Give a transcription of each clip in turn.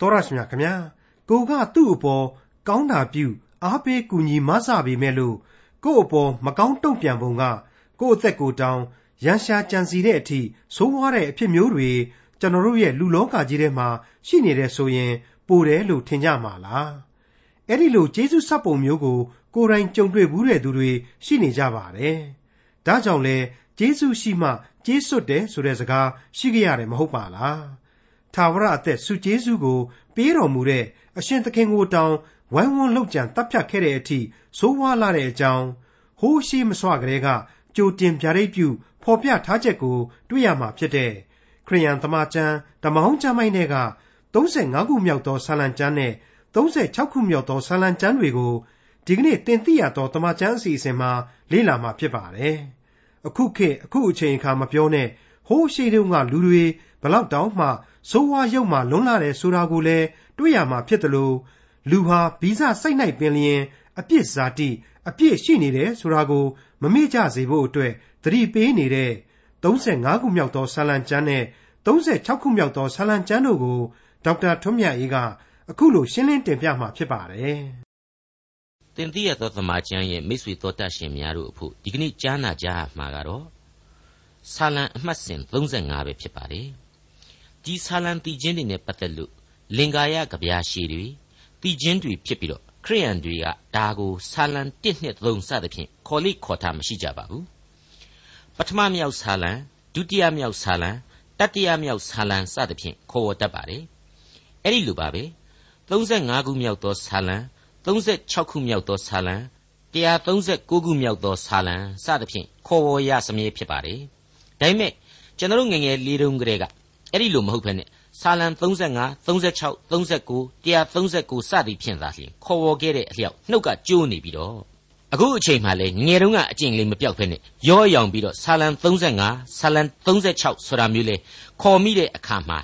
တော်ရရှိမြခင်ဗျာကိုကသူ့အပေါ်ကောင်းတာပြုအားပေးကူညီမဆပေမဲ့လို့ကို့အပေါ်မကောင်းတုံ့ပြန်ပုံကကို့အသက်ကိုတောင်ရန်ရှာကြံစီတဲ့အထိဆိုးဝါးတဲ့အဖြစ်မျိုးတွေကျွန်တော်တို့ရဲ့လူလောကကြီးထဲမှာရှိနေတဲ့ဆိုရင် ပိုတယ်လို့ထင်ကြမှာလားအဲ့ဒီလိုဂျေစုစပ်ပုံမျိုးကို ကိုယ်တိုင်ကြုံတွေ့ဘူးတဲ့သူတွေရှိနေကြပါတယ်ဒါကြောင့်လဲဂျေစုရှိမှကျေးစွတ်တယ်ဆိုတဲ့စကားရှိကြရတယ်မဟုတ်ပါလား ထာဝရအသက်စုကျေးဇူးကို ပေးတော်မူတဲ့အရှင်သခင်ကိုတောင်ဝိုင်းဝန်းလောက်ကြံတပ်ဖြတ်ခဲ့တဲ့အထိဆိုးဝါးလာတဲ့အကြောင်းဟိုးရှိမစွာကလေးကကြိုတင်ဗျာဒိတ်ပြုဖော်ပြထားချက်ကို တွေ့ရမှာဖြစ်တဲ့ခရိယန်သမာကျမ်းဓမ္မဟောင်းကျမ်းပိုင်းတွေက35ခုမြောက်သောဆာလံကျမ်းနဲ့36ခုမြောက်သောဆာလံကျမ်းတွေကိုဒီကနေ့သင်သိရသောသမာကျမ်းအစီအစဉ်မှာလေ့လာမှာဖြစ်ပါတယ်။အခုခေတ်အခုအချိန်အခါမပြောနဲ့ ဟိုးရှိတုန်းကလူတွေဘလောက်တောင်မှဆိုးဝါးရုပ်မှလွန်လာတယ်ဆိုတာကိုလည်းတွေ့ရမှာဖြစ်တယ်လို့လူဟာဗီဇစိတ်၌ပင်လျင်အပြစ်ဇာတိအပြစ်ရှိနေတယ်ဆိုတာကိုမမေ့ကြစေဖို့အတွက်သတိပေးနေတဲ့35ခုမြောက်သောဆာလံကျမ်းနဲ့36ခုမြောက်သောဆာလံကျမ်းတို့ကိုဒေါက်တာထွန်းမြတ်အေးကအခုလိုရှင်းလင်းတင်ပြมาဖြစ်ပါတယ်။တင်တိရသောသမာကျမ်းရဲ့မိတ်ဆွေတော်တတ်ရှင်များတို့အဖို့ဒီကနေ့ကြားနာကြမှာကတော့ ဆာလံအမှတ်စဉ်35ပဲဖြစ်ပါတယ်။ဒီဆာလံတည်ခြင်းတွေနဲ့ပတ်သက်လို့လင်္ကာယကဗျာရှည်တွေတည်ခြင်းတွေဖြစ်ပြီးတော့ခရိယန်တွေကဒါကိုဆာလံ1နှစ်3စသဖြင့်ခေါ်လိခေါ်ထားမရှိကြပါဘူးပထမမြောက်ဆာလံဒုတိယမြောက်ဆာလံတတိယမြောက်ဆာလံစသဖြင့်ခေါ်ဝေါ်တတ်ပါတယ်အဲ့ဒီလိုပါပဲ35ခုမြောက်သောဆာလံ36ခုမြောက်သောဆာလံ139ခုမြောက်သောဆာလံစသဖြင့်ခေါ်ဝေါ်ရစမြဲဖြစ်ပါတယ် ဒါပေမဲ့ကျွန်တော်ငငယ်လေးတုန်းကတည်းကအဲ့ဒီလိုမဟုတ်ဘဲနဲ့ဆာလံ35 36 39 139စသည်ဖြင့်သာလျှင်ခေါ်ဝေါ်ခဲ့တဲ့အလျောက်နှုတ်ကကျိုးနေပြီးတော့အခုအချိန်မှလည်းငယ်တုန်းကအကျင့်လေးမပြောက်ဖက်နဲ့ရောရောင်ပြီးတော့ဆာလံ35ဆာလံ36ဆိုတာမျိုးလေခေါ်မိတဲ့အခါမှာ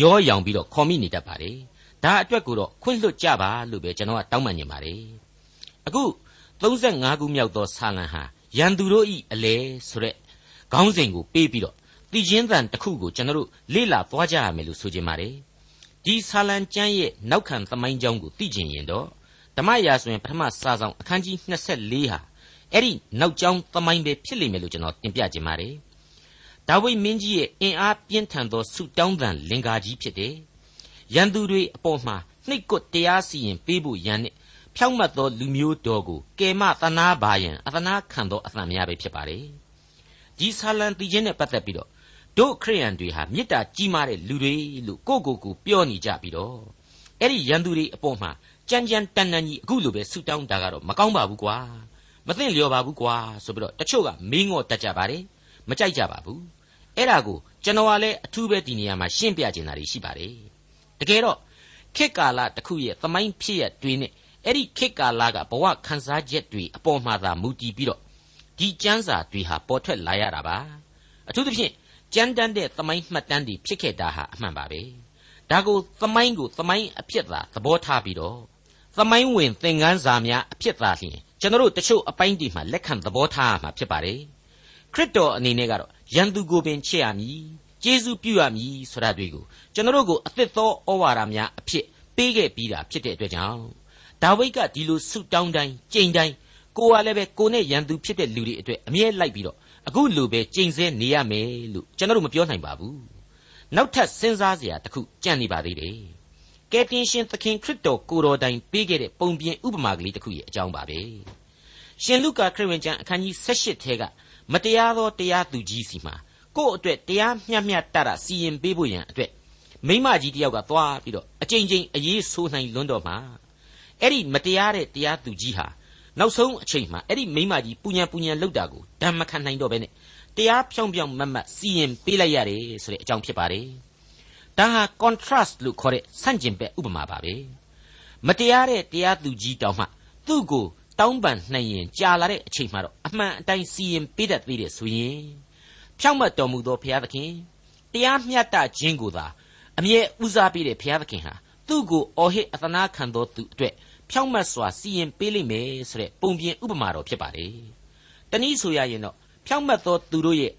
ရောရောင်ပြီးတော့ခေါ်မိနေတတ်ပါတယ်ဒါအတွက်ကိုတော့ခွင့်လွှတ်ကြပါလို့ပဲကျွန်တော်ကတောင်းပန်နေပါတယ်အခု35ခုမြောက်သောဆာလံဟာရန်သူတို့ဤအလဲဆိုတဲ့ ခေါင်းစဉ်ကိုပေးပြီးတော့တည်ခြင်းတန်တစ်ခုကိုကျွန်တော်တို့လေ့လာသွားကြရမယ်လို့ဆိုချင်ပါတယ်ဒီဆာလံကျမ်းရဲ့နောက်ခံသမိုင်းကြောင်းကိုသိကျင်ရင်တော့ဓမ္မရာဆိုရင်ပထမစာဆောင်အခန်းကြီး24ဟာအဲ့ဒီနောက်ကြောင်းသမိုင်းပဲဖြစ်လိမ့်မယ်လို့ကျွန်တော်တင်ပြခြင်းပါတယ်ဒါဝိဒ်မင်းကြီးရဲ့အင်အားပြင်းထန်သောဆုတောင်းသံလင်္ကာကြီးဖြစ်တယ်ရန်သူတွေအပေါ်မှာနှိတ်ကွတရားစီရင်ပေးဖို့ရန်နဲ့ဖြောင့်မတ်သောလူမျိုးတော်ကိုကယ်မသနာပါယံအသနာခံသောအသံများပဲဖြစ်ပါတယ် ဒီဆာလံတီချင်းနဲ့ပတ်သက်ပြီးတော့တို့ခရိယန်တွေဟာမေတ္တာကြီးမားတဲ့လူတွေလို့ကိုကိုကိုပြောနေကြပြီးတော့အဲ့ဒီရန်သူတွေအပေါ်မှာကြမ်းကြမ်းတန်တန်ကြီးအခုလိုပဲဆူတောင်းတာကတော့မကောင်းပါဘူးကွာမသိလျော်ပါဘူးကွာဆိုပြီးတော့တချို့ကမင်းငေါ့တတ်ကြပါတယ်မကြိုက်ကြပါဘူးအဲ့ဒါကိုကျွန်တော်ကလည်းအထူးပဲဒီနေရာမှာရှင်းပြချင်တာတွေရှိပါတယ်တကယ်တော့ခေတ်ကာလတစ်ခုရဲ့သမိုင်းဖြစ်ရတွေနဲ့အဲ့ဒီခေတ်ကာလကဘဝခန်းစားချက်တွေအပေါ်မှာသာမူတည်ပြီးတော့ ဒီကျမ်းစာတွေဟာပေါ်ထွက်လာရတာပါအထူးသဖြင့်ကြမ်းတမ်းတဲ့သမိုင်းမှတ်တမ်းတွေဖြစ်ခဲ့တာဟာအမှန်ပါပဲဒါကိုသမိုင်းကိုသမိုင်းအဖြစ်သာသဘောထားပြီးတော့သမိုင်းဝင်သင်ခန်းစာများအဖြစ်သာလျှင်ကျွန်တော်တို့တချို့အပိုင်းဒီမှာလက်ခံသဘောထားရမှာဖြစ်ပါတယ်ခရစ်တော်အနေနဲ့ကတော့ယန်သူကိုပင်ချစ်ရမည်ကျေးဇူးပြုရမည်ဆိုတာတွေကိုကျွန်တော်တို့ကိုအသစ်သောဩဝါဒများအဖြစ်ပေးခဲ့ပြီးတာဖြစ်တဲ့အတွက်ကြောင့်ဒါဝိဒ်ကဒီလိုဆုတောင်းတိုင်းကြိမ်တိုင်း ကိုကလည်းပဲကိုနဲ့ယန်သူဖြစ်တဲ့လူတွေအတွက်အမြဲလိုက်ပြီးတော့အခုလိုပဲကြိမ်ဆဲနေရမယ်လို့ကျွန်တော်တို့မပြောနိုင်ပါဘူးနောက်ထပ်စဉ်းစားစရာတစ်ခုကြံ့နေပါသေးတယ်ကယ်တင်ရှင်သခင်ခရစ်တော်ကိုတော်တိုင်ပေးခဲ့တဲ့ပုံပြင်ဥပမာကလေးတစ်ခုရဲ့အကြောင်းပါပဲရှင်လုကာခရစ်ဝင်ကျမ်းအခန်းကြီး18ထဲကမတရားသောတရားသူကြီးစီမှာကို့အတွက်တရားမျှမျှတတစီရင်ပေးဖို့ရန်အတွက်မိမကြီးတယောက်ကသွားပြီးတော့အကြိမ်ကြိမ်အရေးဆိုးနိုင်လွန်းတော့မှာအဲ့ဒီမတရားတဲ့တရားသူကြီးဟာ နောက်ဆုံးအချိန်မှာအဲ့ဒီမိမကြီးပူညံပူညံလောက်တာကိုဓမ္မခံနိုင်တော့ပဲနဲ့တရားဖြောင်းဖြောင်းမတ်မတ်စီရင်ပေးလိုက်ရတယ်ဆိုတဲ့အကြောင်းဖြစ်ပါတယ်ဒါဟာ contrast လို့ခေါ်တဲ့ဆန့်ကျင်ဘက်ဥပမာပါပဲမတရားတဲ့တရားသူကြီးတောင်မှသူ့ကိုတောင်းပန်နှိမ်ရင်ကြာလာတဲ့အချိန်မှတော့အမှန်အတိုင်းစီရင်ပေးတတ်သေးတယ်ဆိုရင်ဖြောင့်မတ်တော်မူသောဘုရားသခင်တရားမျှတခြင်းကိုသာအမြဲဦးစားပေးတဲ့ဘုရားသခင်ဟာသူ့ကိုအော်ဟစ်အသနာခံတော်သူအတွက် ဖြောင့်မတ်စွာစီရင်ပေးလိမ့်မယ်ဆိုတဲ့ပုံပြင်ဥပမာတော်ဖြစ်ပါတယ်တနည်းဆိုရရင်တော့ဖြောင့်မတ်သောသူတို့ရဲ့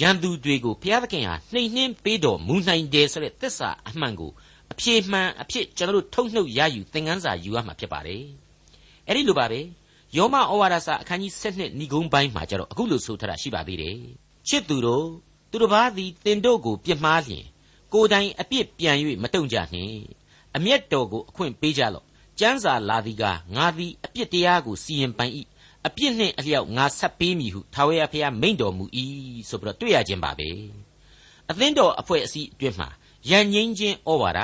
ရန်သူတွေကိုဘုရားသခင်ဟာနှိမ်နှင်းပေးတော်မူနိုင်တယ်ဆိုတဲ့သစ္စာအမှန်ကိုအဖြေမှန်အဖြစ်ကျွန်တော်တို့ထုတ်နှုတ်ရယူသင်ခန်းစာယူရမှာဖြစ်ပါတယ်အဲ့ဒီလိုပါပဲယောမဩဝါဒစာအခန်းကြီး7ဏီကုန်းပိုင်းမှာကျတော့အခုလိုဆိုထားတာရှိပါသေးတယ်ချစ်သူတို့သူတစ်ပါးသည်တင်တို့ကိုပြစ်မှားလျင်ကိုယ်တိုင်အပြစ်ပြန်၍မတုံ့ကြနှင့်အမျက်တော်ကိုအခွင့်ပေးကြလော့ ကျမ်းစာလာသည်ကငါသည်အပြစ်တရားကိုစီရင်ပိုင်၏အပြစ်နှင့်အလျောက်ငါဆက်ပေးမည်ဟုထာဝရဘုရားမိန့်တော်မူ၏ဆိုပြီးတော့တွေ့ရခြင်းပါပဲအသင်းတော်အဖွဲ့အစည်းအတွင်းမှာရန်ငိမ့်ခြင်းဩဝါဒ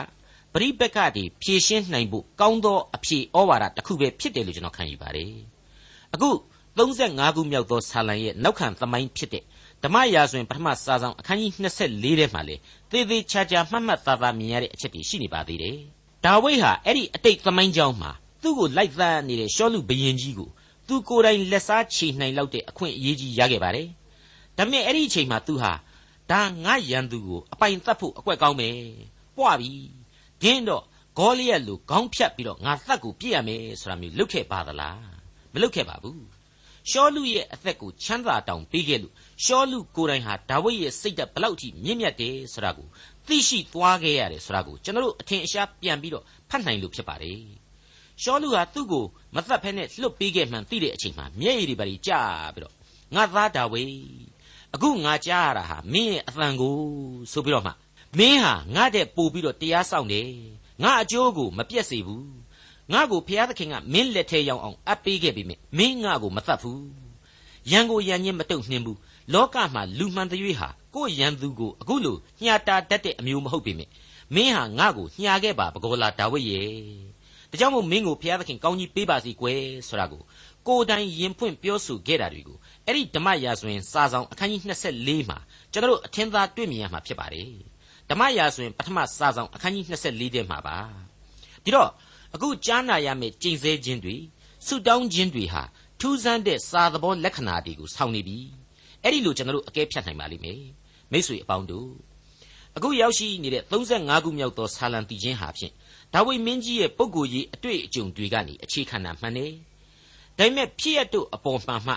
ပရိပက္ခတွေဖြည့်ရှင်းနိုင်ဖို့ကောင်းသောအဖြေဩဝါဒတစ်ခုပဲဖြစ်တယ်လို့ကျွန်တော်ခံယူပါတယ်အခု35ခုမြောက်သောဆာလံရဲ့နောက်ခံသမိုင်းဖြစ်တဲ့ဓမ္မရာဇဝင်ပထမစာဆောင်အခန်းကြီး24ထဲမှာလေသေသေးချာချာမှတ်မှတ်သားသားမြင်ရတဲ့အချက်တွေရှိနေပါသေးတယ် ဒါဝိဒ်ဟာအဲ့ဒီအတိတ်သမိုင်းကြောင်းမှာသူ့ကိုလိုက်သတ်နေတဲ့ရှောလူဘရင်ကြီးကိုသူကိုယ်တိုင်လက်စားချေနိုင်လောက်တဲ့အခွင့်အရေးကြီးရခဲ့ပါတယ်ဒါပေမဲ့အဲ့ဒီအချိန်မှာသူဟာဒါငါရန်သူကိုအပိုင်သတ်ဖို့အကွက်ကောင်းမယ်ပွားပြီဒင်းတော့ဂေါလိယက်လိုခေါင်းဖြတ်ပြီးတော့ငါသတ်ကိုပြည့်ရမယ်ဆိုတာမျိုးလုပ်ခဲ့ပါသလားမလုပ်ခဲ့ပါဘူးရှောလူရဲ့အသက်ကိုချမ်းသာတောင်ပေးခဲ့လို့ရှောလူကိုယ်တိုင်ဟာဒါဝိဒ်ရဲ့စိတ်ဓာတ်ဘလောက်ထိမြင့်မြတ်တယ်ဆိုတာကို သိရှိသွားခဲ့ရတယ်ဆိုတာကိုကျွန်တော်တို့အထင်အရှားပြန်ပြီးတော့ဖတ်နိုင်လို့ဖြစ်ပါတယ်ရှောလူဟာသူ့ကိုမသတ်ဖဲနဲ့လွတ်ပေးခဲ့မှန်သိတဲ့အချိန်မှာမျက်ရည်တွေပါကြာပြီးတော့ငါသားဒါဝိဒ်အခုငါကြားရတာဟာမင်းရဲ့အသံကိုဆိုပြီးတော့မှမင်းဟာငါတဲ့ပို့ပြီးတော့တရားဆောင်တယ်ငါအကျိုးကိုမပြတ်စေဘူးငါကိုဘုရားသခင်ကမင်းလက်ထဲရောက်အောင်အပ်ပေးခဲ့ပြီမင်းငါကိုမသတ်ဘူးရန်ကိုရန်ချင်းမတုံ့နှင်းဘူးလောကမှာလူမှန်တွေဟာကိုယ့်ရန်သူကိုအခုလိုညှာတာတတ်တဲ့အမျိုးမဟုတ်ပေမဲ့မင်းဟာငါ့ကိုညှာခဲ့ပါဘကောလာဒါဝိဒ်ရဲ့ဒါကြောင့်မို့မင်းကိုဘုရားသခင်ကောင်းကြီးပေးပါစီကွယ်ဆိုတာကိုကိုယ်တိုင်ရင်ဖွင့်ပြောဆိုခဲ့တာတွေကိုအဲ့ဒီဓမ္မရာဇဝင်စာဆောင်အခန်းကြီး24မှာကျွန်တော်တို့အထင်သာတွေ့မြင်ရမှာဖြစ်ပါတယ်ဓမ္မရာဇဝင်ပထမစာဆောင်အခန်းကြီး24ထဲမှာပါဒီတော့အခုကြားနာရမယ့်ကျင့်စေခြင်းတွေဆုတောင်းခြင်းတွေဟာထူးဆန်းတဲ့စာသဘောလက္ခဏာတွေကိုဆောင်နေပြီ အဲ့ဒီလိုကျွန်တော်တို့အကဲဖြတ်နိုင်ပါလိမ့်မယ်မိတ်ဆွေအပေါင်းတို့အခုရောက်ရှိနေတဲ့35ခုမြောက်သောဆာလံတီချင်းဟာဖြင့်ဒါဝိမင်းကြီးရဲ့ပုဂ္ဂိုလ်ရေးအတွေ့အကြုံတွေကနေအခြေခံတာမှန်တယ်ဒါပေမဲ့ဖြစ်ရတို့အပေါ်မှန်မှ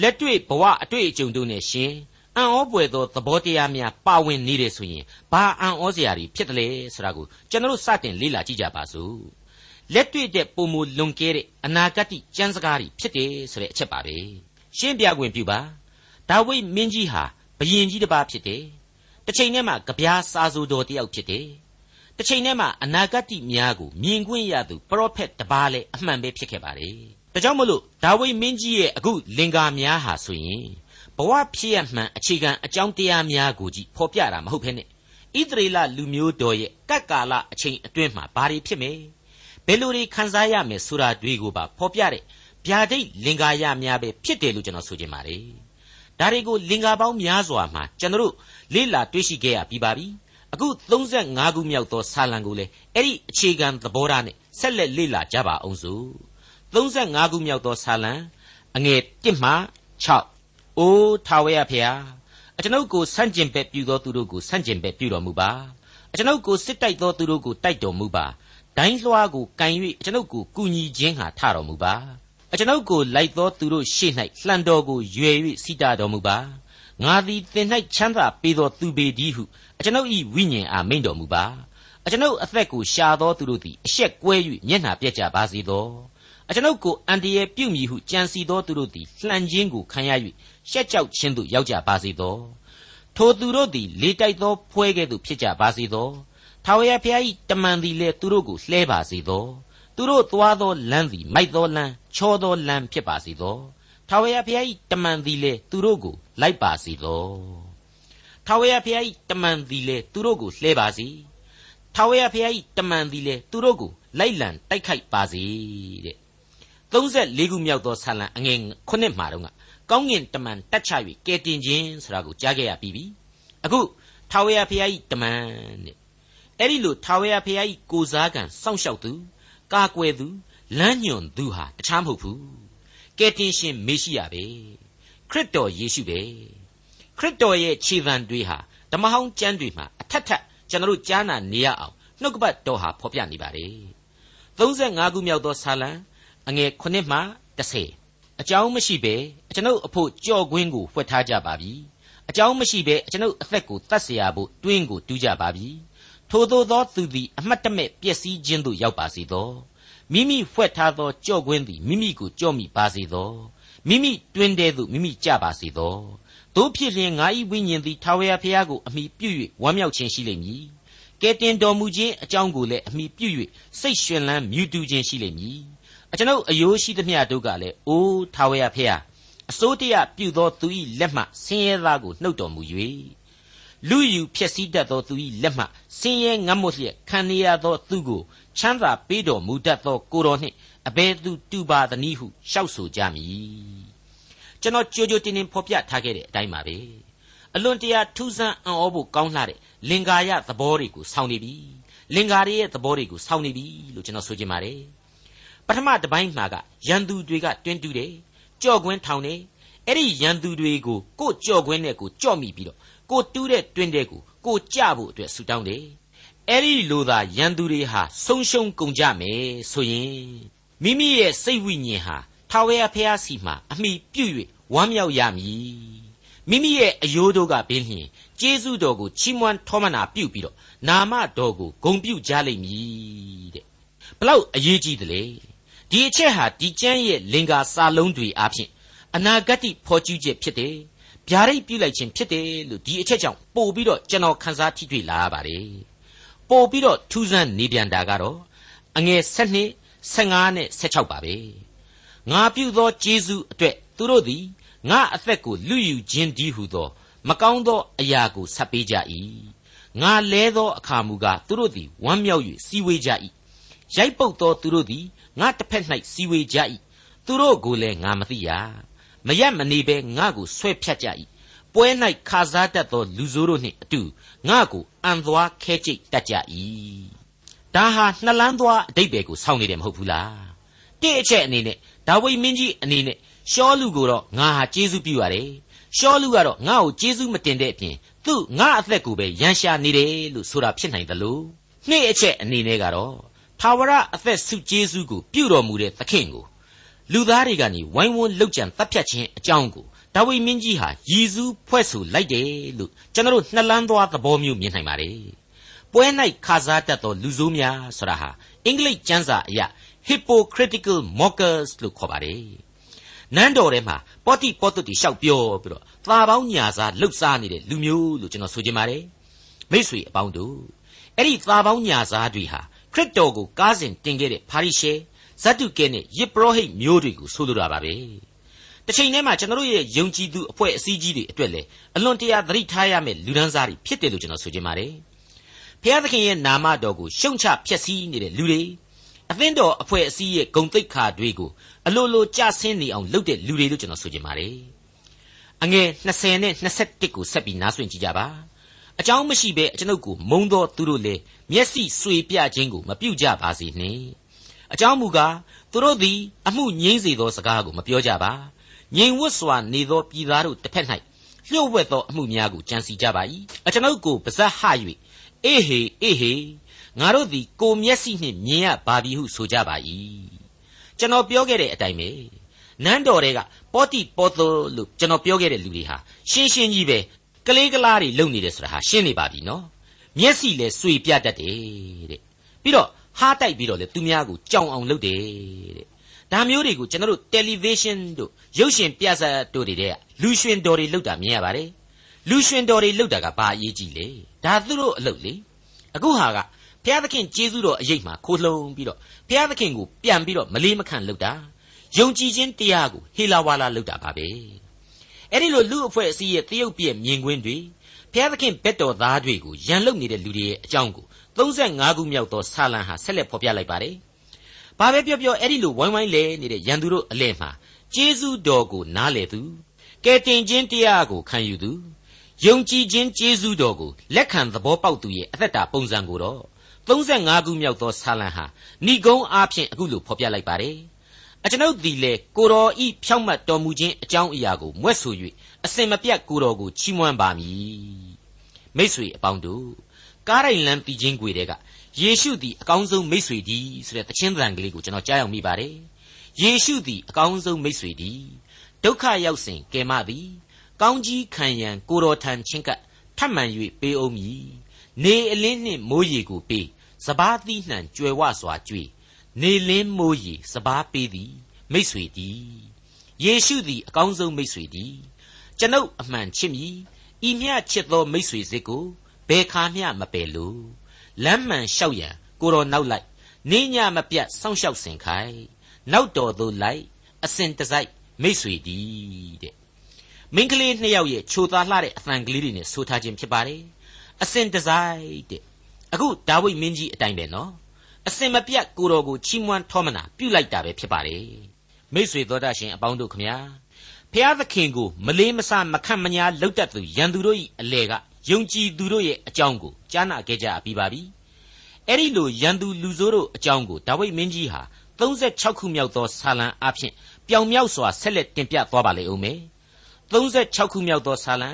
လက်တွေ့ဘဝအတွေ့အကြုံတို့နဲ့ရှင်အံ့ဩပွေသောသဘောတရားများပါဝင်နေတယ်ဆိုရင်ဘာအံ့ဩစရာတွေဖြစ်တယ်လဲဆိုတာကိုကျွန်တော်တို့စတင်လေ့လာကြည့်ကြပါစို့လက်တွေ့တဲ့ပုံမူလွန်ကဲတဲ့အနာဂတ်ကျမ်းစကားတွေဖြစ်တယ်ဆိုတဲ့အချက်ပါပဲရှင်းပြခွင့်ပြုပါ ဒါဝိမင်းကြီးဟာဘယင်ကြီးတစ်ပါးဖြစ်တယ်တစ်ချိန်တည်းမှာကြပြားစာဆိုတော်တစ်ယောက်ဖြစ်တယ်တစ်ချိန်တည်းမှာအနာဂတ်များကိုမြင်ကွင်းရသူပရောဖက်တစ်ပါးလည်းအမှန်ပဲဖြစ်ခဲ့ပါတယ်ဒါကြောင့်မလို့ဒါဝိမင်းကြီးရဲ့အခုလင်္ကာများဟာဆိုရင်ဘဝဖြစ်ရမှန်အခြေခံအကြောင်းတရားများကိုကြည့်ဖော်ပြတာမဟုတ်ဘဲနဲ့ဣသရေလလူမျိုးတော်ရဲ့ကတ်ကာလအချိန်အတွင်းမှာဘာတွေဖြစ်မယ်ဘယ်လိုတွေခံစားရမယ်ဆိုတာတွေကိုပါဖော်ပြတဲ့ဗျာဒိတ်လင်္ကာရများပဲဖြစ်တယ်လို့ကျွန်တော်ဆိုချင်ပါတယ် ဒါတွေကိုလင်္ကာပေါင်းများစွာမှာကျွန်တော်တို့လေ့လာတွေ့ရှိခဲ့ရပြီးပါပြီအခု35ခုမြောက်သောဆာလံကိုလေအဲ့ဒီအခြေခံသဘောထားနဲ့ဆက်လက်လေ့လာကြပါအောင်စို့35ခုမြောက်သောဆာလံအငယ်1မှ6အိုးထာဝရဖျားအကျွန်ုပ်ကိုဆန့်ကျင်ဘက်ပြုသောသူတို့ကိုဆန့်ကျင်ဘက်ပြုတော်မူပါအကျွန်ုပ်ကိုစစ်တိုက်သောသူတို့ကိုတိုက်တော်မူပါဒိုင်းလွှားကိုကန်၍အကျွန်ုပ်ကိုကူညီခြင်းဟာထတော်မူပါ အကျွန်ုပ်ကိုလိုက်သောသူတို့ရှေ့၌လှံတော်ကိုရွယ်၍စိတာတော်မူပါငါသည်သင်၌ချမ်းသာပေးသောသူပေသည်ဟုအကျွန်ုပ်၏ဝိညာဉ်အားမိန့်တော်မူပါအကျွန်ုပ်အသက်ကိုရှာသောသူတို့သည်အရှက်ကွဲ၍မျက်နှာပြက်ကြပါစေသောအကျွန်ုပ်ကိုအန်တရာပြုမိဟုကြံစီသောသူတို့သည်လှန်ခြင်းကိုခံရ၍ရှက်ကြောက်ခြင်းသို့ရောက်ကြပါစေသောထိုသူတို့သည်လေတိုက်သောဖွဲကဲ့သို့ဖြစ်ကြပါစေသောထာဝရဘုရား၏တမန်သည်လည်းသူတို့ကိုလှဲပါစေသော သူတို့သွားသောလမ်းသည်မိုက်သောလမ်းချောသောလမ်းဖြစ်ပါစေသောထာဝရဘုရား၏တမန်သည်လည်းသူတို့ကိုလိုက်ပါစေသောထာဝရဘုရား၏တမန်သည်လည်းသူတို့ကိုလှဲပါစေထာဝရဘုရား၏တမန်သည်လည်းသူတို့ကိုလိုက်လံတိုက်ခိုက်ပါစေတဲ့34ခုမြောက်သောဆာလံအငယ်9မှာတော့ကောင်းကင်တမန်တက်ချ၍ကဲတင်ခြင်းဆိုတာကိုကြားခဲ့ရပြီးပြီအခုထာဝရဘုရား၏တမန်တဲ့အဲ့ဒီလိုထာဝရဘုရား၏ကိုစားကံစောင့်ရှောက်သူ ကာကွယ်သူလမ်းညွန်သူဟာတခြားမဟုတ်ဘူးကယ်တင်ရှင်မေရှိယပဲခရစ်တော်ယေရှုပဲခရစ်တော်ရဲ့ခြေဖန်တွေဟာဓမ္မဟောင်းကျမ်းတွေမှာအထက်ထပ်ကျွန်တော်တို့ကြားနာနေရအောင်နှုတ်ကပတ်တော်ဟာဖော်ပြနေပါတယ်35ခုမြောက်သောဆာလံအငယ်9မှ10အကြောင်းမရှိဘဲကျွန်ုပ်အဖို့ကြော်ကွင်းကိုဖွက်ထားကြပါပြီအကြောင်းမရှိဘဲကျွန်ုပ်အသက်ကိုတတ်เสียဖို့တွင်းကိုတူးကြပါပြီ ထိုသို့သောသူသည်အမှတ်တမဲ့ပျက်စီးခြင်းသို့ရောက်ပါစေသောမိမိဖွဲ့ထားသောကြော့ကွင်းသည်မိမိကိုကြော့မိပါစေသောမိမိတွင်တဲ့သို့မိမိကြပါစေသောတို့ဖြစ်လျင်ငါ၏ဝိညာဉ်သည်ထာဝရဘုရားကိုအမိပြု၍ဝမ်းမြောက်ခြင်းရှိလိမ့်မည်ကဲတင်တော်မူခြင်းအကြောင်းကိုလည်းအမိပြု၍စိတ်ရွှင်လန်းမြူတူခြင်းရှိလိမ့်မည်အကျွန်ုပ်အယိုးရှိသမျှတို့ကလည်းအိုးထာဝရဘုရားအစိုးတရပြုသောသူ၏လက်မှဆင်းရဲသားကိုနှုတ်တော်မူ၍ လူယူဖြစ်စည်းတတ်သောသူ၏လက်မှဆင်းရဲငတ်မွတ်လျက်ခံရသောသူကိုချမ်းသာပေးတော်မူတတ်သောကိုတော်နှင့်အဘယ်သူတူပါသနည်းဟုရှောက်ဆိုကြမည်ကျွန်တော်ကြိုကြိုတင်တင်ဖော်ပြထားခဲ့တဲ့အတိုင်းပါပဲအလွန်တရာထူးဆန်းအံ့ဩဖို့ကောင်းလှတဲ့လင်္ကာရသဘောတွေကိုဆောင်းနေပြီလင်္ကာရရဲ့သဘောတွေကိုဆောင်းနေပြီလို့ကျွန်တော်ဆိုချင်ပါတယ်ပထမတစ်ပိုင်းမှာကရန်သူတွေကတွင်းတူးတယ်ကြော့ကွင်းထောင်တယ်အဲ့ဒီရန်သူတွေကိုကိုကြော့ကွင်းနဲ့ကိုကြော့မိပြီးတော့ ကိုတူးတဲ့တွင်းတဲ့ကိုကိုကြဖို့အတွက်ဆူတောင်းတယ်အဲ့ဒီလိုသာရန်သူတွေဟာဆုံးရှုံးကုန်ကြမယ်ဆိုရင်မိမိရဲ့စိတ်ဝိညာဉ်ဟာထာဝရဘုရားစီမှာအမိပြုတ်၍ဝမ်းမြောက်ရမည်မိမိရဲ့အယိုးတို့ကပင်လျှင်ကျေးဇူးတော်ကိုချီးမွမ်းထောမနာပြုပြီးတော့နာမတော်ကိုဂုဏ်ပြုကြလိမ့်မည်တဲ့ဘလောက်အရေးကြီးတယ်လေဒီအချက်ဟာဒီကျမ်းရဲ့လင်္ကာစာလုံးတွေအဖြစ်အနာဂတ်ဖော်ကျူးချက်ဖြစ်တယ် ဗျာဒိတ်ပြုလိုက်ခြင်းဖြစ်တယ်လို့ဒီအချက်ကြောင့်ပို့ပြီးတော့ကျွန်တော်ခန်းစားထိတွေ့လာရပါတယ်ပို့ပြီးတော့ထူးဆန်းနေပြန်တာကတော့အငယ်7 15နဲ့16ပါပဲငါပြုသောကျေးဇူးအတွက်သူတို့သည်ငါအသက်ကိုလူယူခြင်းဒီဟုသော မကောင်းသောအရာကိုဆက်ပေးကြ၏ငါလဲသောအခါမူကားသူတို့သည်ဝမ်းမြောက်၍စီဝေးကြ၏ရိုက်ပုတ်သောသူတို့သည်ငါတစ်ဖက်၌စီဝေးကြ၏သူတို့ကိုလည်းငါမသိရ မရက်မနေဘဲငါကိုဆွဲဖြတ်ကြ၏ပွဲ၌ခါစားတတ်သောလူဆိုးတို့နှင့်အတူငါကိုအံသွားခဲကျိတ်တတ်ကြ၏ဒါဟာနှလန်းသွားအတိတ်ပဲကိုဆောင်းနေတယ်မဟုတ်ဘူးလားတဲ့အချက်အနေနဲ့ဒါဝိမင်းကြီးအနေနဲ့ရှောလူကိုတော့ငါဟာကျေးဇူးပြုရတယ်ရှောလူကတော့ငါ့ကိုကျေးဇူးမတင်တဲ့အပြင်သူ့ငါအသက်ကိုပဲရန်ရှာနေတယ်လို့ဆိုတာဖြစ်နိုင်တယ်လို့နေ့အချက်အနေနဲ့ကတော့ထာဝရအသက်ဆုကျေးဇူးကိုပြုတော်မူတဲ့သခင်ကို လူသားတွေကနေဝိုင်းဝန်းလှုပ်ကြံတပ်ဖြတ်ခြင်းအကြောင်းကိုဒါဝိမင်းကြီးဟာရည်စူးဖွဲ့ဆိုလိုက်တယ်လို့ကျွန်တော်တို့နှလန်းသွားသဘောမျိုးမြင်နိုင်ပါတယ်ပွဲ၌ခါစားတတ်သောလူဆိုးများဆိုတာဟာအင်္ဂလိပ်ကျမ်းစာအရ hypocritical mockers လို့ခေါ်ပါတယ်နန်းတော်ထဲမှာပောတိပောတုတိရှောက်ပြောပြီးတော့သာပေါင်းညာစားလှုပ်ရှားနေတဲ့လူမျိုးလို့ကျွန်တော်ဆိုချင်ပါတယ်မိษွေအပေါင်းတို့အဲ့ဒီသာပေါင်းညာစားတွေဟာခရစ်တော်ကိုကားစဉ်တင်ခဲ့တဲ့ဖာရိရှဲ ဇတ်တုကဲနဲ့ယစ်ပရောဟိတ်မျိုးတွေကိုဆိုလိုတာပါပဲတစ်ချိန်တည်းမှာကျွန်တော်တို့ရဲ့ယုံကြည်သူအဖွဲ့အစည်းကြီးတွေအတွက်လည်းအလွန်တရာသတိထားရမယ့်လူဒန်းစားတွေဖြစ်တယ်လို့ကျွန်တော်ဆိုချင်ပါတယ်ဖျားသခင်ရဲ့နာမတော်ကိုရှုံချဖျက်ဆီးနေတဲ့လူတွေအသင်းတော်အဖွဲ့အစည်းရဲ့ဂုံတိတ်ခါတွေကိုအလိုလိုကြဆင်းနေအောင်လုပ်တဲ့လူတွေလို့ကျွန်တော်ဆိုချင်ပါတယ်အငယ်20နဲ့21ကိုဆက်ပြီးနားဆွင့်ကြည့်ကြပါအကြောင်းမရှိဘဲကျွန်ုပ်ကိုမုံသောသူတို့လည်းမျက်စိဆွေပြခြင်းကိုမပြုကြပါစေနှင့် အကြောင်းမူကားသူတို့သည်အမှုငြိမ့်စေသောစကားကိုမပြောကြပါငြိမ်ဝတ်စွာနေသောပြည်သားတို့တစ်ဖက်၌လျှို့ဝှက်သောအမှုများကိုကြံစီကြပါ၏အကျွန်ုပ်ကိုပါဇက်ဟ၍အေးဟေအေးဟေငါတို့သည်ကိုမျက်စိနှင့်မြင်ရပါပြီဟုဆိုကြပါ၏ကျွန်တော်ပြောခဲ့တဲ့အတိုင်းပဲနန်းတော်တွေကပောတိပောသောလို့ကျွန်တော်ပြောခဲ့တဲ့လူတွေဟာရှင်းရှင်းကြီးပဲကလေးကလားတွေလုံနေတယ်ဆိုတာဟာရှင်းနေပါပြီနော်မျက်စိလည်းစွေပြတတ်တယ်တဲ့ပြီးတော့ ဟားတိုက်ပြီးတော့လေသူများကိုကြောင်အောင်လုပ်တယ်တဲ့ဒါမျိုးတွေကိုကျွန်တော်တို့ television တို့ရုပ်ရှင်ပြဇာတ်တို့တွေတဲ့လူရွှင်တော်တွေလုပ်တာမြင်ရပါတယ်လူရွှင်တော်တွေလုပ်တာကဘာအရေးကြီးလဲဒါသူတို့အလုပ်လေအခုဟာကဘုရားသခင်ကျေးဇူးတော်အရေးမှာခိုးလှုံပြီးတော့ဘုရားသခင်ကိုပြန်ပြီးတော့မလေးမခံလုပ်တာယုံကြည်ခြင်းတရားကိုဟေလာဝါလာလုပ်တာပါပဲအဲ့ဒီလိုလူအဖွဲ့အစည်းရဲ့တရုတ်ပြည့်မြင်ကွင်းတွေဘုရားသခင်ဘက်တော်သားတွေကိုရန်လုပ်နေတဲ့လူတွေရဲ့အကြောင်းကို 35ခုမြောက်သောဆာလံဟာဆက်လက်ဖော်ပြလိုက်ပါတယ်ဘာပဲပြောပြောအဲ့ဒီလိုဝိုင်းဝိုင်းလဲနေတဲ့ရန်သူတို့အလဲမှာကျေးဇူးတော်ကိုနားလေသူကဲတင်ခြင်းတရားကိုခံယူသူယုံကြည်ခြင်းကျေးဇူးတော်ကိုလက်ခံသဘောပေါက်သူရဲ့အသက်တာပုံစံကိုတော့35ခုမြောက်သောဆာလံဟာဏိဂုံးအားဖြင့်အခုလိုဖော်ပြလိုက်ပါတယ်အကျွန်ုပ်သည်လေကိုတော်ဤဖြောင့်မတ်တော်မူခြင်းအကြောင်းအရာကိုမွဲ့ဆို၍အစင်မပြတ်ကိုတော်ကိုချီးမွမ်းပါမည်မိษွေအပေါင်းတို့ ကားရိုင်လန်းပြီးချင်းွေတဲ့ကယေရှုသည်အကောင်းဆုံးမိษွေဒီဆိုတဲ့တခြင်းသံကလေးကိုကျွန်တော်ကြားရောက်မိပါတယ်ယေရှုသည်အကောင်းဆုံးမိษွေဒီဒုက္ခရောက်စဉ်ကယ်မသည်ကောင်းကြီးခံရန်ကိုတော်ထံချင်းကပ်ထပ်မံ၍ပေးအောင်မည်နေအလင်းနှင့်မိုးရေကိုပေးစပားသီးနှံကြွယ်ဝစွာကြွေနေလင်းမိုးရေစပားပေးသည်မိတ်ဆွေသည်ယေရှုသည်အကောင်းဆုံးမိတ်ဆွေသည်ကျွန်ုပ်အမှန်ချစ်မည်ဤမျှချစ်သောမိတ်ဆွေစစ်ကို ဘယ်ခါမျှမပယ်လို့လမ်းမှန်လျှောက်ရန်ကိုတော်နောက်လိုက်နေညမပြတ်စောင့်ရှောက်စင်ခိုင်နောက်တော်သို့လိုက်အစဉ်တစိုက်မိတ်ဆွေသည်တဲ့မိန်းကလေးနှစ်ယောက်ရဲ့ချိုသားလှတဲ့အသံကလေးတွေနဲ့ဆိုထားခြင်းဖြစ်ပါတယ်အစဉ်တစိုက်တဲ့အခုဒါဝိဒ်မင်းကြီးအတိုင်းပဲနော်အစဉ်မပြတ်ကိုတော်ကိုချီးမွမ်းထောမနာပြုလိုက်တာပဲဖြစ်ပါတယ်မိတ်ဆွေတော်တတ်ရှင်အပေါင်းတို့ခမညာဖျားသခင်ကိုမလေးမဆမခန့်မညာလှုပ်တတ်သူရန်သူတို့၏အလေက ယုံကြည်သူတို့ရဲ့အကြောင်းကိုကြားနာခဲ့ကြပြီးပါပြီအဲ့ဒီလိုရန်သူလူဆိုးတို့အကြောင်းကိုဒါဝိဒ်မင်းကြီးဟာ36ခုမြောက်သောဆာလံအဖြစ်ပြောင်မြောက်စွာဆက်လက်တင်ပြသွားပါလေဦးမယ်36ခုမြောက်သောဆာလံ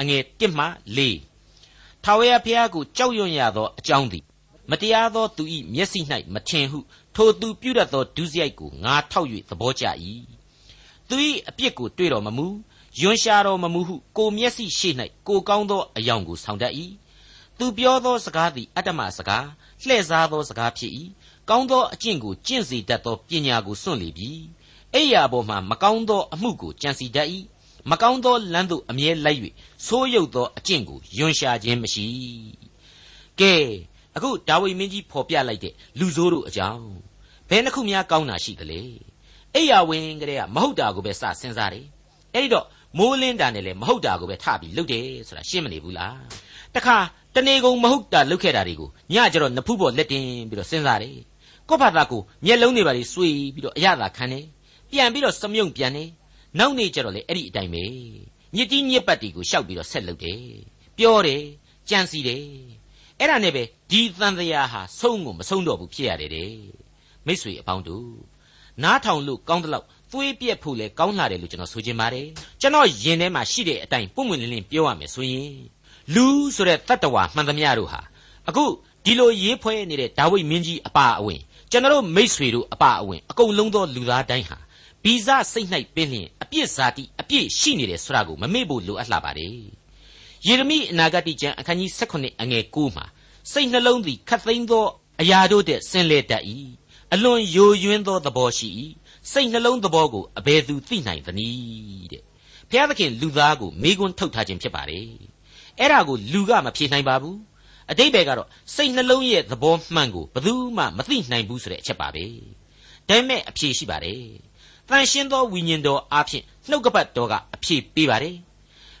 အငယ်1မှ4ထာဝရဘုရားကိုကြောက်ရွံ့ရသောအကြောင်းသည်မတရားသောသူ၏မျက်စိ၌မထင်ဟုထိုသူပြုတတ်သောဒုစရိုက်ကိုငါထောက်၍သဘောကျ၏သူ၏အပြစ်ကိုတွေ့တော်မမူ ယွန်ရှာတော်မမူဟုကိုမျက်စိရှိ၌ကိုကောင်းသောအယောင်ကိုဆောင်တတ်၏သူပြောသောစကားသည်အတ္တမစကားလှည့်စားသောစကားဖြစ်၏ကောင်းသောအကျင့်ကိုကျင့်စေတတ်သောပညာကိုစွန့်လေပြီအိယာပေါ်မှမကောင်းသောအမှုကိုကြံစီတတ်၏မကောင်းသောလမ်းသို့အမြဲလိုက်၍ဆိုးရုပ်သောအကျင့်ကိုယွန်ရှာခြင်းမရှိကဲအခုဒါဝိမင်းကြီးဖော်ပြလိုက်တဲ့လူဆိုးတို့အကြောင်းဘယ်နှခုများကောင်းတာရှိသလဲအိယာဝင်ကလေးကမဟုတ်တာကိုပဲစစဉ်းစားတယ်အဲ့ဒီတော့ မိုးလင်းတာနဲ့လည်းမဟုတ်တာကိုပဲထပြီးလုပ်တယ်ဆိုတာရှင်းမနေဘူးလားတခါတနေကုန်မဟုတ်တာလုပ်ခဲ့တာတွေကိုညကျတော့နဖူးပေါ်လက်တင်ပြီးတော့စဉ်းစားတယ်ကိုယ့်ဘာသာကိုမျက်လုံးတွေပါလေစွေပြီးတော့အရသာခံတယ်ပြန်ပြီးတော့စမြုံပြန်တယ်နောက်နေ့ကျတော့လေအဲ့ဒီအတိုင်းပဲညစ်တီးညစ်ပတ်တီကိုရှောက်ပြီးတော့ဆက်လုပ်တယ်ပြောတယ်ကြံစီတယ်အဲ့ဒါနဲ့ပဲဒီသံတရားဟာဆုံးကိုမဆုံးတော့ဘူးဖြစ်ရတယ်တဲ့မိษွေအပေါင်းတို့နားထောင်လို့ကောင်းတဲ့လောက် သွေးပြက်ဖို့လဲကောင်းလာတယ်လို့ကျွန်တော်ဆိုချင်ပါတယ်ကျွန်တော်ယင်ထဲမှာရှိတဲ့အတိုင်းပုံမှန်လင်းလင်းပြောရမယ်ဆိုရင်လူဆိုတဲ့တတ္တဝါမှန်သမျှတို့ဟာအခုဒီလိုရေးဖွဲနေတဲ့ဒါဝိဒ်မင်းကြီးအပါအဝင်ကျွန်တော်မိษွေတို့အပါအဝင်အကုန်လုံးသောလူသားတိုင်းဟာဗီဇစိတ်၌ပင်လျင်အပြစ်ဇာတိအပြည့်ရှိနေတယ်ဆိုတာကိုမမေ့ဖို့လိုအပ်လာပါတယ်ယေရမိအနာဂတိကျမ်းအခန်းကြီး16အငယ်9မှာစိတ်နှလုံးသည်ခတ်သိမ်းသောအရာတို့တဲ့ဆင်းလဲတတ်၏အလွန်ယိုယွင်းသောသဘောရှိ၏ စိတ်နှလုံးသဘောကိုအဘယ်သူသိနိုင်သနည်းတဲ့ဘုရားသခင်လူသားကိုမေးခွန်းထုတ်ထားခြင်းဖြစ်ပါတယ်အဲ့ဒါကိုလူကမဖြေနိုင်ပါဘူးအတိတ်ဘယ်ကတော့စိတ်နှလုံးရဲ့သဘောမှန်ကိုဘယ်သူမှမသိနိုင်ဘူးဆိုတဲ့အချက်ပါပဲဒါပေမဲ့အဖြေရှိပါတယ်တန်ရှင်းသောဝိညာဉ်တော်အားဖြင့်နှုတ်ကပတ်တော်ကအဖြေပေးပါတယ်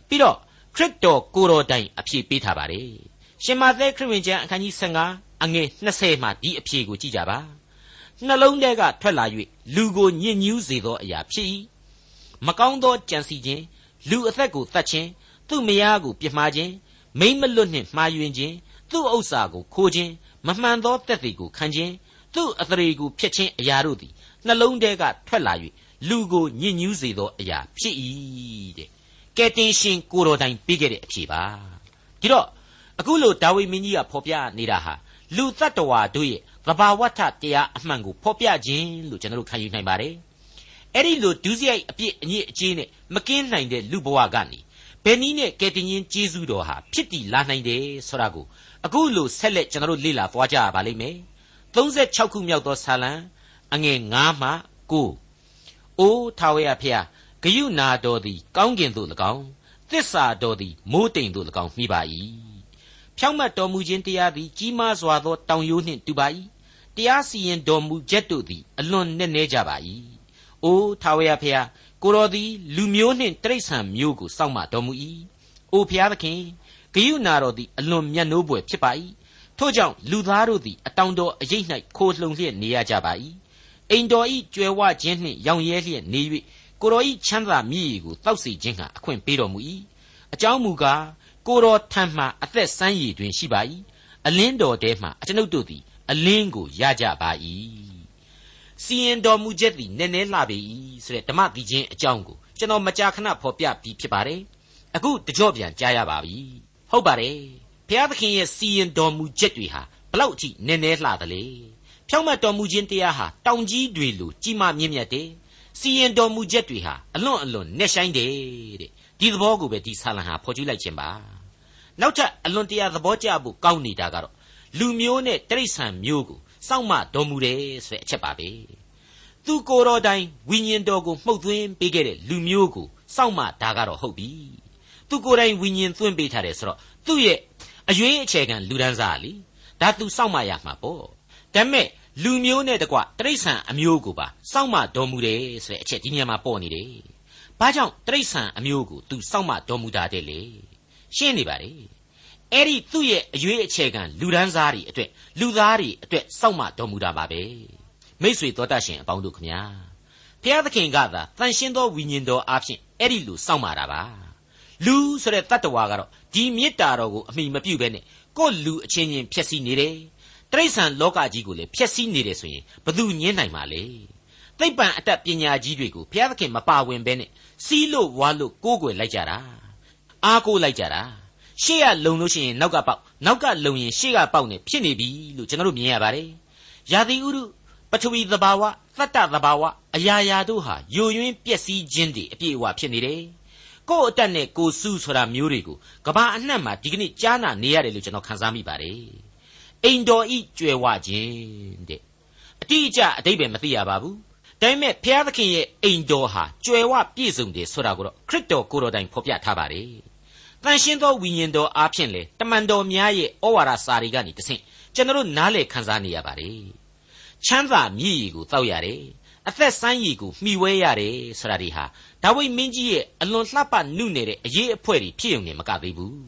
ပြီးတော့ခရစ်တော်ကိုတော်တိုင်အဖြေပေးထားပါတယ်ရှင်မာသဲခရစ်ဝင်ကျမ်းအခန်းကြီး15အငယ်20မှာဒီအဖြေကိုကြည့်ကြပါ နှလုံးထဲကထွက်လာ၍လူကိုညစ်ညူးစေသောအရာဖြစ်၏မကောင်းသောကြံစီခြင်းလူအသက်ကိုတတ်ခြင်းသူ့မယားကိုပြစ်မှားခြင်းမိမ့်မလွတ်နှင့်မှားယွင်းခြင်းသူ့ဥစ္စာကိုခိုးခြင်းမမှန်သောတက်တွေကိုခံခြင်းသူ့အသရေကိုဖျက်ခြင်းအရာတို့သည်နှလုံးထဲကထွက်လာ၍လူကိုညစ်ညူးစေသောအရာဖြစ်၏တဲ့ကဲတင်ရှင်ကိုတော်တိုင်ပြီးခဲ့တဲ့အဖြေပါဒီတော့အခုလိုဒါဝိမင်းကြီးကဖော်ပြနေတာဟာလူတ attva တို့ရဲ့ သဘာဝထတရားအမှန်ကိုဖော်ပြခြင်းလို့ကျွန်တော်တို့ခံယူနိုင်ပါတယ်အဲ့ဒီလိုဒုစရိုက်အပြစ်အညစ်အကြေးနဲ့မကင်းနိုင်တဲ့လူဘဝကနေဘယ်နည်းနဲ့ကယ်တင်ရှင်ကျေးဇူးတော်ဟာဖြစ်တည်လာနိုင်တယ်ဆိုတာကိုအခုလိုဆက်လက်ကျွန်တော်တို့လေ့လာသွားကြရပါလိမ့်မယ်36ခုမြောက်သောဆာလံအငယ်9မှ9အိုးထာဝရဖျားဂယုနာတော်သည် ကောင်းကင်သို့၎င်းသစ္စာတော်သည်မိုးတိမ်သို့၎င်းမိပါ၏ဖြောင့်မတ်တော်မူခြင်းတရားသည်ကြီးမားစွာသောတောင်ရိုးနှင့်တူပါ၏ တရားစီရင်တော်မူချက်တို့သည် အလွန်နက်နဲကြပါ၏အိုးထာဝရဖျားကိုတော်သည် လူမျိုးနှင့်တိရစ္ဆာန်မျိုးကိုစောင့်မတော်မူ၏အိုဖျားသခင်ဂယုနာတော်သည်အလွန်မြတ်နိုးပွေဖြစ်ပါ၏ထို့ကြောင့်လူသားတို့သည်အတောင်တော်အရေး၌ခိုလှုံလျက်နေရကြပါ၏အိမ်တော်ဤကြွယ်ဝခြင်းနှင့်ရောင်ရဲလျက်နေ၍ကိုတော်ဤချမ်းသာမြည်ကိုတောက်စီခြင်းဟာအခွင့်ပေးတော်မူ၏အကြောင်းမူကားကိုတော်ထံမှအသက်ဆန်းရည်တွင်ရှိပါ၏အလင်းတော်ထဲမှအကျွန်ုပ်တို့သည် အလင်းကိုရကြပါ၏စီရင်တော်မူချက်သည်နည်းနည်းလှပေ၏ဆိုတဲ့ဓမ္မတိချင်းအကြောင်းကိုကျွန်တော်မကြာခဏဖော်ပြပြီးဖြစ်ပါတယ်အခုတကြော့ပြန်ကြားရပါပြီဟုတ်ပါတယ်ဘုရားသခင်ရဲ့စီရင်တော်မူချက်တွေဟာဘလောက်အထိနည်းနည်းလှသလဲဖြောင့်မတ်တော်မူခြင်းတရားဟာတောင်ကြီးတွေလိုကြီးမားမြင့်မြတ်တယ်စီရင်တော်မူချက်တွေဟာအလွန်အလွန်နဲ့ဆိုင်တယ်တဲ့ဒီသဘောကိုပဲဒီဆာလံဟာဖော်ကျူးလိုက်ခြင်းပါနောက်ထပ်အလွန်တရာသဘောကျဖို့ကောင်းနေတာကတော့ လူမျိုးနဲ့တိရစ္ဆာန်မျိုးကိုစောင့်မတော်မူတယ်ဆိုတဲ့အချက်ပါပဲသူကိုယ်တော်တိုင်ဝိညာဉ်တော်ကိုမှုတ်သွင်းပေးခဲ့တဲ့လူမျိုးကိုစောင့်မဒါကတော့ဟုတ်ပြီသူကိုယ်တိုင်ဝိညာဉ်သွင်းပေးထားတယ်ဆိုတော့သူ့ရဲ့အရွေးအခြေခံလူဒန်းစားလीဒါသူစောင့်မရမှာပေါ့ဒါပေမဲ့လူမျိုးနဲ့တကွတရိษံအမျိုးကိုပါစောင့်မတော်မူတယ်ဆိုတဲ့အချက်ဒီနေရာမှာပေါ်နေတယ်ဘာကြောင့်တရိษံအမျိုးကိုသူစောင့်မတော်မူတာတဲ့လေရှင်းနေပါလေ အဲ့ဒီသူ့ရဲ့အရွေးအခြေခံလူဒန်းစားတွေအတွက်လူသားတွေအတွက်စောင့်မတော်မူတာပါပဲမိษွေတော်တတ်ရှင်အပေါင်းတို့ခမညာဖျားသခင်ကသာတန်ရှင်းသောဝိညာဉ်တော်အဖြစ်အဲ့ဒီလူစောင့်မာတာပါလူဆိုတဲ့တတ္တဝါကတော့ဒီမေတ္တာတော်ကိုအမိမပြုတ်ပဲနဲ့ကိုယ်လူအချင်းချင်းဖြစ်စီနေတယ်တိရစ္ဆာန်လောကကြီးကိုလည်းဖျက်ဆီးနေတယ်ဆိုရင်ဘသူညင်းနိုင်မှာလဲသိပ္ပံအတတ်ပညာကြီးတွေကိုဘုရားသခင်မပါဝင်ဘဲနဲ့စီးလို့ဝါလို့ကိုးကွယ်လိုက်ကြတာအားကိုးလိုက်ကြတာ ရှေ့ကလုံလို့ရှိရင်နောက်ကပေါက်နောက်ကလုံရင်ရှေ့ကပေါက်နေဖြစ်နေပြီလို့ကျွန်တော်တို့မြင်ရပါတယ်ရာသီဥတုပထဝီသဘာဝသတ္တသဘာဝအရာရာတို့ဟာယိုယွင်းပျက်စီးခြင်းတွေအပြည့်အဝဖြစ်နေတယ်ကိုယ့်အတက်နဲ့ကိုစုဆိုတာမျိုးတွေကိုကဘာအနှံ့မှာဒီကနေ့ကြားနာနေရတယ်လို့ကျွန်တော်ခန်းစားမိပါတယ်အိမ်တော်ဤကြွယ်ဝခြင်းတဲ့အတိအကျအတိတ်ပဲမသိရပါဘူးဒါပေမဲ့ဘုရားသခင်ရဲ့အိမ်တော်ဟာကြွယ်ဝပြည့်စုံတယ်ဆိုတာကိုတော့ခရစ်တော်ကိုယ်တော်တိုင်ဖော်ပြထားပါတယ် တန်ရှင်းသောဝိညာဉ်တော်အားဖြင့်လေတမန်တော်များရဲ့ဩဝါဒစာတွေကနေတဆင့်ကျွန်တော်နားလေခံစားနေရပါတယ်ချမ်းသာမြည်ရည်ကိုတောက်ရတယ်အသက်ဆန်းရည်ကိုမှီဝဲရတယ်ဆိုတာဒီဟာဒါဝိမင်းကြီးရဲ့အလွန်လှပနုနေတဲ့အရေးအဖွဲတွေဖြစ်ုံနဲ့မကသေးဘူး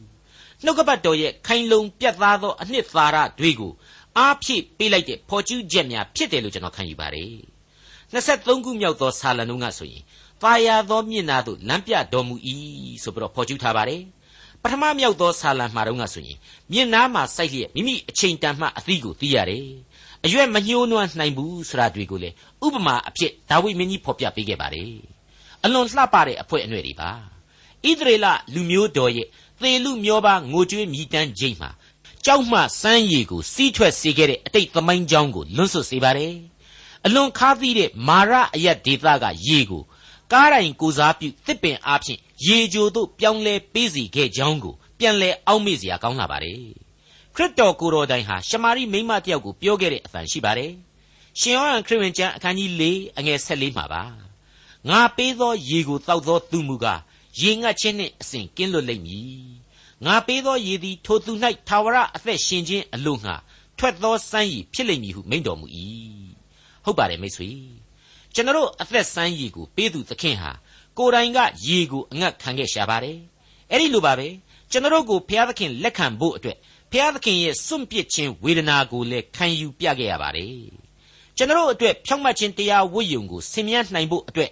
နှုတ်ကပတ်တော်ရဲ့ခိုင်လုံပြတ်သားသောအနှစ်သာရတွေကိုအားဖြည့်ပေးလိုက်တဲ့ဖော်ကျူးချက်များဖြစ်တယ်လို့ကျွန်တော်ခံယူပါတယ်23ခုမြောက်သောဆာလံတို့ကဆိုရင်ပါရသောမျက်နာသို့လမ်းပြတော်မူ၏ဆိုပြီးတော့ဖော်ကျူးထားပါတယ် ပထမမြောက်သောဆာလံမှာတော့ကဆိုရင်မျက်နာမှာစိုက်လျက်မိမိအချိန်တန်မှအသီးကိုသိရတယ်အရွက်မညှိုးနွမ်းနိုင်ဘူးဆိုတာတွေကိုလေဥပမာအဖြစ်ဒါဝိမင်းကြီးဖော်ပြပေးခဲ့ပါတယ်အလွန်လှပတဲ့အဖွဲအနှဲ့တွေပါဣသရေလလူမျိုးတော်ရဲ့သေလူမျောပါငိုကြွေးမြည်တမ်းခြင်းမှာကြောက်မှစမ်းရည်ကိုစီးထွက်စေခဲ့တဲ့အတိတ်သမိုင်းကြောင်းကိုလွတ်ဆွစေပါတယ်အလွန်ခါးသီးတဲ့မာရအယက်ဒေသကရေကိုကားတိုင်ကိုစားပြုတစ်ပင်အားဖြင့် ရေကြိုတို့ပြောင်းလဲပေးစီခဲ့ကြောင်းကိုပြန်လဲအောက်မေ့စရာကောင်းလာပါတယ်ခရစ်တော်ကိုယ်တော်တိုင်ဟာရှမာရိမိမတယောက်ကိုပြောခဲ့တဲ့အတန်ရှိပါတယ်ရှင်ယောဟန်ခရစ်ဝင်ကျမ်းအခန်းကြီး၄အငယ်၁၄မှာပါငါပေးသောရေကိုတောက်သောသူမူကားရေငတ်ခြင်းနှင့်အစဉ်ကင်းလွတ်လိမ့်မည်ငါပေးသောရေသည်ထိုသူ၌သာဝရအသက်ရှင်ခြင်းအလို့ငှာထွက်သောစမ်းရည်ဖြစ်လိမ့်မည်ဟုမိန့်တော်မူ၏ဟုတ်ပါတယ်မိတ်ဆွေကျွန်တော်အသက်စမ်းရည်ကိုပေးသူသခင်ဟာ ကိုယ်တိုင်ကရေကိုအငတ်ခံခဲ့ရှာပါတယ်အဲ့ဒီလိုပါပဲကျွန်တော်ကိုဘုရားသခင်လက်ခံဖို့အတွက်ဘုရားသခင်ရဲ့စွန့်ပစ်ခြင်းဝေဒနာကိုလည်းခံယူပြခဲ့ရပါတယ်ကျွန်တော်အတွက်ဖြောင့်မတ်ခြင်းတရားဝိယုံကိုဆင်မြန်းနိုင်ဖို့အတွက်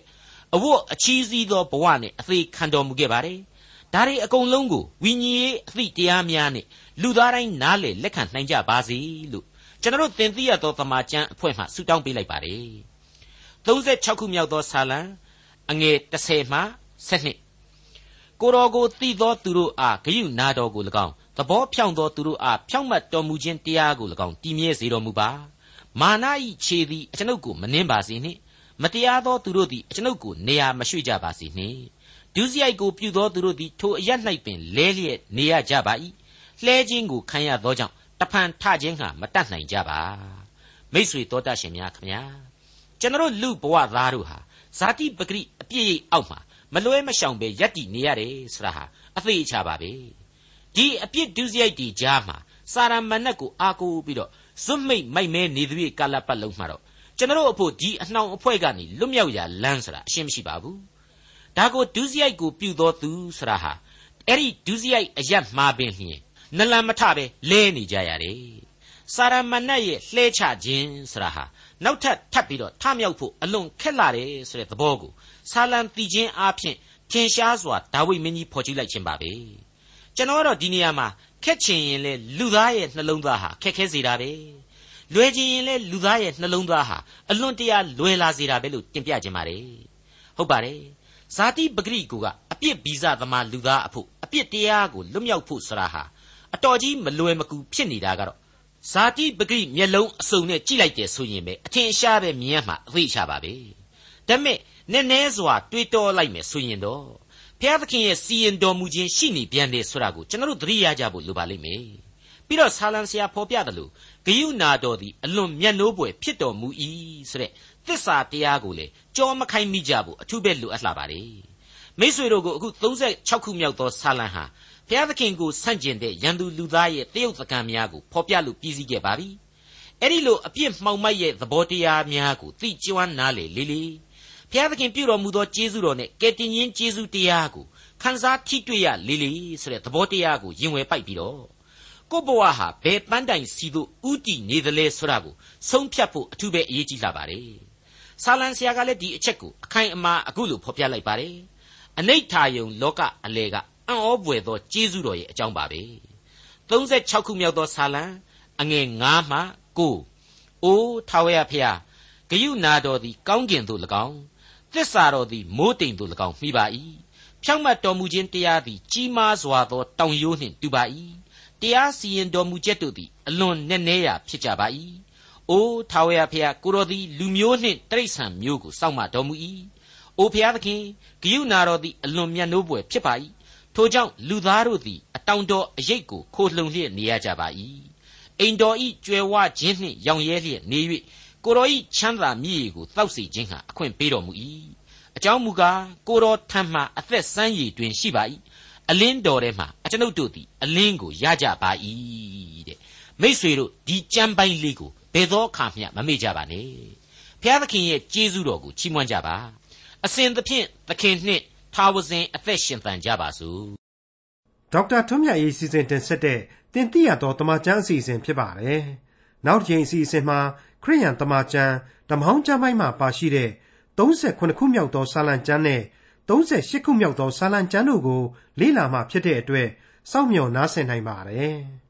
အဝတ်အချီးစီးသောဘဝနဲ့အသေးခံတော်မူခဲ့ပါတယ်ဒါတွေအကုန်လုံးကိုဝိညာဉ်ရေးအသည့်တရားများနဲ့လူသားတိုင်းနားလေလက်ခံနိုင်ကြပါစေလို့ကျွန်တော်သင်သိရသောတမန်ကျမ်းအဖွဲ့မှဆုတောင်းပေးလိုက်ပါတယ်36ခုမြောက်သောဆာလံ အငယ်30မှ7ကိုတော်ကိုသိသောသူတို့အားဂယုနာတော်ကို၎င်းသဘောဖြောင့်သောသူတို့အားဖြောင့်မတ်တော်မူခြင်းတရားကို၎င်းတည်မြဲစေတော်မူပါမာနဤခြေသည်အကျွန်ုပ်ကိုမနှင်းပါစေနှင့်မတရားသောသူတို့သည်အကျွန်ုပ်ကိုနေရာမရွှေ့ကြပါစေနှင့်ဒုစရိုက်ကိုပြုသောသူတို့သည်ထိုအရ၌ပင်လဲလျက်နေရကြပါ၏လှဲခြင်းကိုခံရသောကြောင့်တဖန်ထခြင်းဟာမတတ်နိုင်ကြပါမိษွေတော်တတ်ရှင်များခမညာကျွန်တော်လူဘဝသားတို့ဟာ ဇာတိပဂရိအပြည့်ရိပ်အောက်မှာမလွဲမရှောင်ပဲယက်တည်နေရတယ်ဆိုတာဟာအသေးချပါပဲဒီအပြစ်ဒုစရိုက်တွေကြားမှာစာရမဏတ်ကိုအာကိုပြီးတော့ဇွတ်မိတ်မိုက်မဲနေသည့်ကာလပတ်လုံးမှာတော့ကျွန်တော်အဖို့ဒီအနှောင်အဖွဲ့ကနေလွတ်မြောက်ရာလမ်းဆိုတာအရှင်းမရှိပါဘူးဒါကိုဒုစရိုက်ကိုပြုတော်သူဆိုတာဟာအဲ့ဒီဒုစရိုက်အရက်မှားပင်လျင်နလန်မထပဲလဲနေကြရတယ် စာရမဏတ်ရဲ့လှဲချခြင်းဆိုတာဟာနောက်ထပ်ထပ်ပြီးတော့ထမြောက်ဖို့အလွန်ခက်လာတယ်ဆိုတဲ့သဘောကိုဆာလံတီခြင်းအပြင်ထင်ရှားစွာဒါဝိမင်းကြီးဖော်ကြည့်လိုက်ခြင်းပါပဲကျွန်တော်ကတော့ဒီနေရာမှာခက်ချင်ရင်လေလူသားရဲ့နှလုံးသားဟာခက်ခဲစေတာပဲလွယ်ချင်ရင်လေလူသားရဲ့နှလုံးသားဟာအလွန်တရာလွယ်လာစေတာပဲလို့တင်ပြခြင်းပါတယ်ဟုတ်ပါတယ်ဇာတိပဂရိကိုကအပြစ်ဗီဇသမားလူသားအဖို့အပြစ်တရားကိုလွတ်မြောက်ဖို့ဆိုတာဟာအတော်ကြီးမလွယ်မကူဖြစ်နေတာကတော့ ဇာတိပဂရိမျက်လုံးအစုံနဲ့ကြည့်လိုက်တယ်ဆိုရင်ပဲအထင်ရှားပဲမြင်ရမှာအသိချပါပဲဒါပေမဲ့နည်းနည်းစွာတွေးတောလိုက်မယ်ဆိုရင်တော့ဘုရားသခင်ရဲ့စီရင်တော်မူခြင်းရှိနေပြန်တယ်ဆိုတာကိုကျွန်တော်တို့သတိရကြဖို့လိုပါလိမ့်မယ်ပြီးတော့ဆာလံဆရာဖော်ပြတယ်လို့ဂယုနာတော်သည်အလွန်မျက်နှိုးပွေဖြစ်တော်မူ၏ဆိုတဲ့သစ္စာတရားကိုလေကြောမခိုင်းမိကြဘူးအထူးပဲလိုအပ်လာပါတယ်မိษွေတို့ကိုအခု36ခုမြောက်သောဆာလံဟာ ဘုရားသခင်ကိုဆန့်ကျင်တဲ့ရန်သူလူသားရဲ့တရုတ်သကံများကိုဖော်ပြလို့ပြည်စည်းခဲ့ပါပြီအဲ့ဒီလိုအပြစ်မှောင်မိုက်ရဲ့သဘောတရားများကိုသိကျွမ်းနားလေလေလေဘုရားသခင်ပြုတော်မူသောကျေးဇူးတော်နဲ့ကယ်တင်ရှင်ကျေးဇူးတရားကိုခန်းစားထိတွေ့ရလေလေဆိုတဲ့သဘောတရားကိုရင်ဝယ်ပိုက်ပြီးတော့ကိုဘဝဟာဘယ်ပန်းတိုင်စီသို့ဥတီနေသလဲဆိုတာကိုဆုံးဖြတ်ဖို့အထူးပဲအရေးကြီးလာပါတယ်။ဆာလံဆရာကလည်းဒီအချက်ကိုအခိုင်အမာအခုလိုဖော်ပြလိုက်ပါတယ်။အနိဋ္ဌာယုံလောကအလေက အံ့ဩပွေသောကျေးဇူးတော်ရဲ့အကြောင်းပါပဲ။36ခုမြောက်သောဆာလံအငယ်9မှ9အိုးထာဝရဖျားဂယုနာတော်သည်ကောင်းကျင်သို့၎င်းသစ္စာတော်သည်မိုးတိမ်သို့၎င်းမိပါ၏ဖြောင့်မတ်တော်မူခြင်းတရားသည်ကြီးမားစွာသောတောင်ရိုးနှင့်တူပါ၏တရားစီရင်တော်မူချက်တို့သည်အလွန်နက်နဲရာဖြစ်ကြပါ၏အိုးထာဝရဖျားကိုတော်သည်လူမျိုးနှင့်တိရစ္ဆာန်မျိုးကိုစောင့်မတော်မူ၏အိုဖျားသခင်ဂယုနာတော်သည်အလွန်မြတ်နိုးပွေဖြစ်ပါ၏ ထိုကြောင့်လူသားတို့သည်အတောင်တော်အရေးကိုခိုလှုံလျက်နေရကြပါ၏အိမ်တော်ဤကြွယ်ဝခြင်းနှင့်ရောင်ရဲလျက်နေ၍ကိုတော်ဤချမ်းသာမြည်ကိုတောက်စီခြင်းဟာအခွင့်ပေးတော်မူ၏အကြောင်းမူကားကိုတော်ထံမှအသက်ဆန်းရည်တွင်ရှိပါ၏အလင်းတော်ထဲမှာအကျွန်ုပ်တို့သည်အလင်းကိုရကြပါ၏တဲ့မိษွေတို့ဒီကြမ်းပိုင်းလေးကိုဘယ်သောအခါမျှမမေ့ကြပါနဲ့ဘုရားသခင်ရဲ့ကျေးဇူးတော်ကိုချီးမွမ်းကြပါအစဉ်သဖြင့်သခင်နှင့် ထာဝစဉ်အသက်ရှင်သန်ကြပါစို့ဒေါက်တာထွန်းမြတ်ရေးစီစဉ်တင်ဆက်တဲ့တင်ပြရတော့တမချန်းအစီအစဉ်ဖြစ်ပါတယ်နောက်တစ်ချိန်အစီအစဉ်မှာခရိယန်တမချန်းဓမ္မောင်းကျမ်းပိုင်းမှာပါရှိတဲ့38ခုမြောက်သောစာလံကျမ်းနဲ့38ခုမြောက်သောစာလံကျမ်းတို့ကိုလေ့လာမှဖြစ်တဲ့အတွက်စောင့်မျှော်နားဆင်နိုင်ပါတယ်။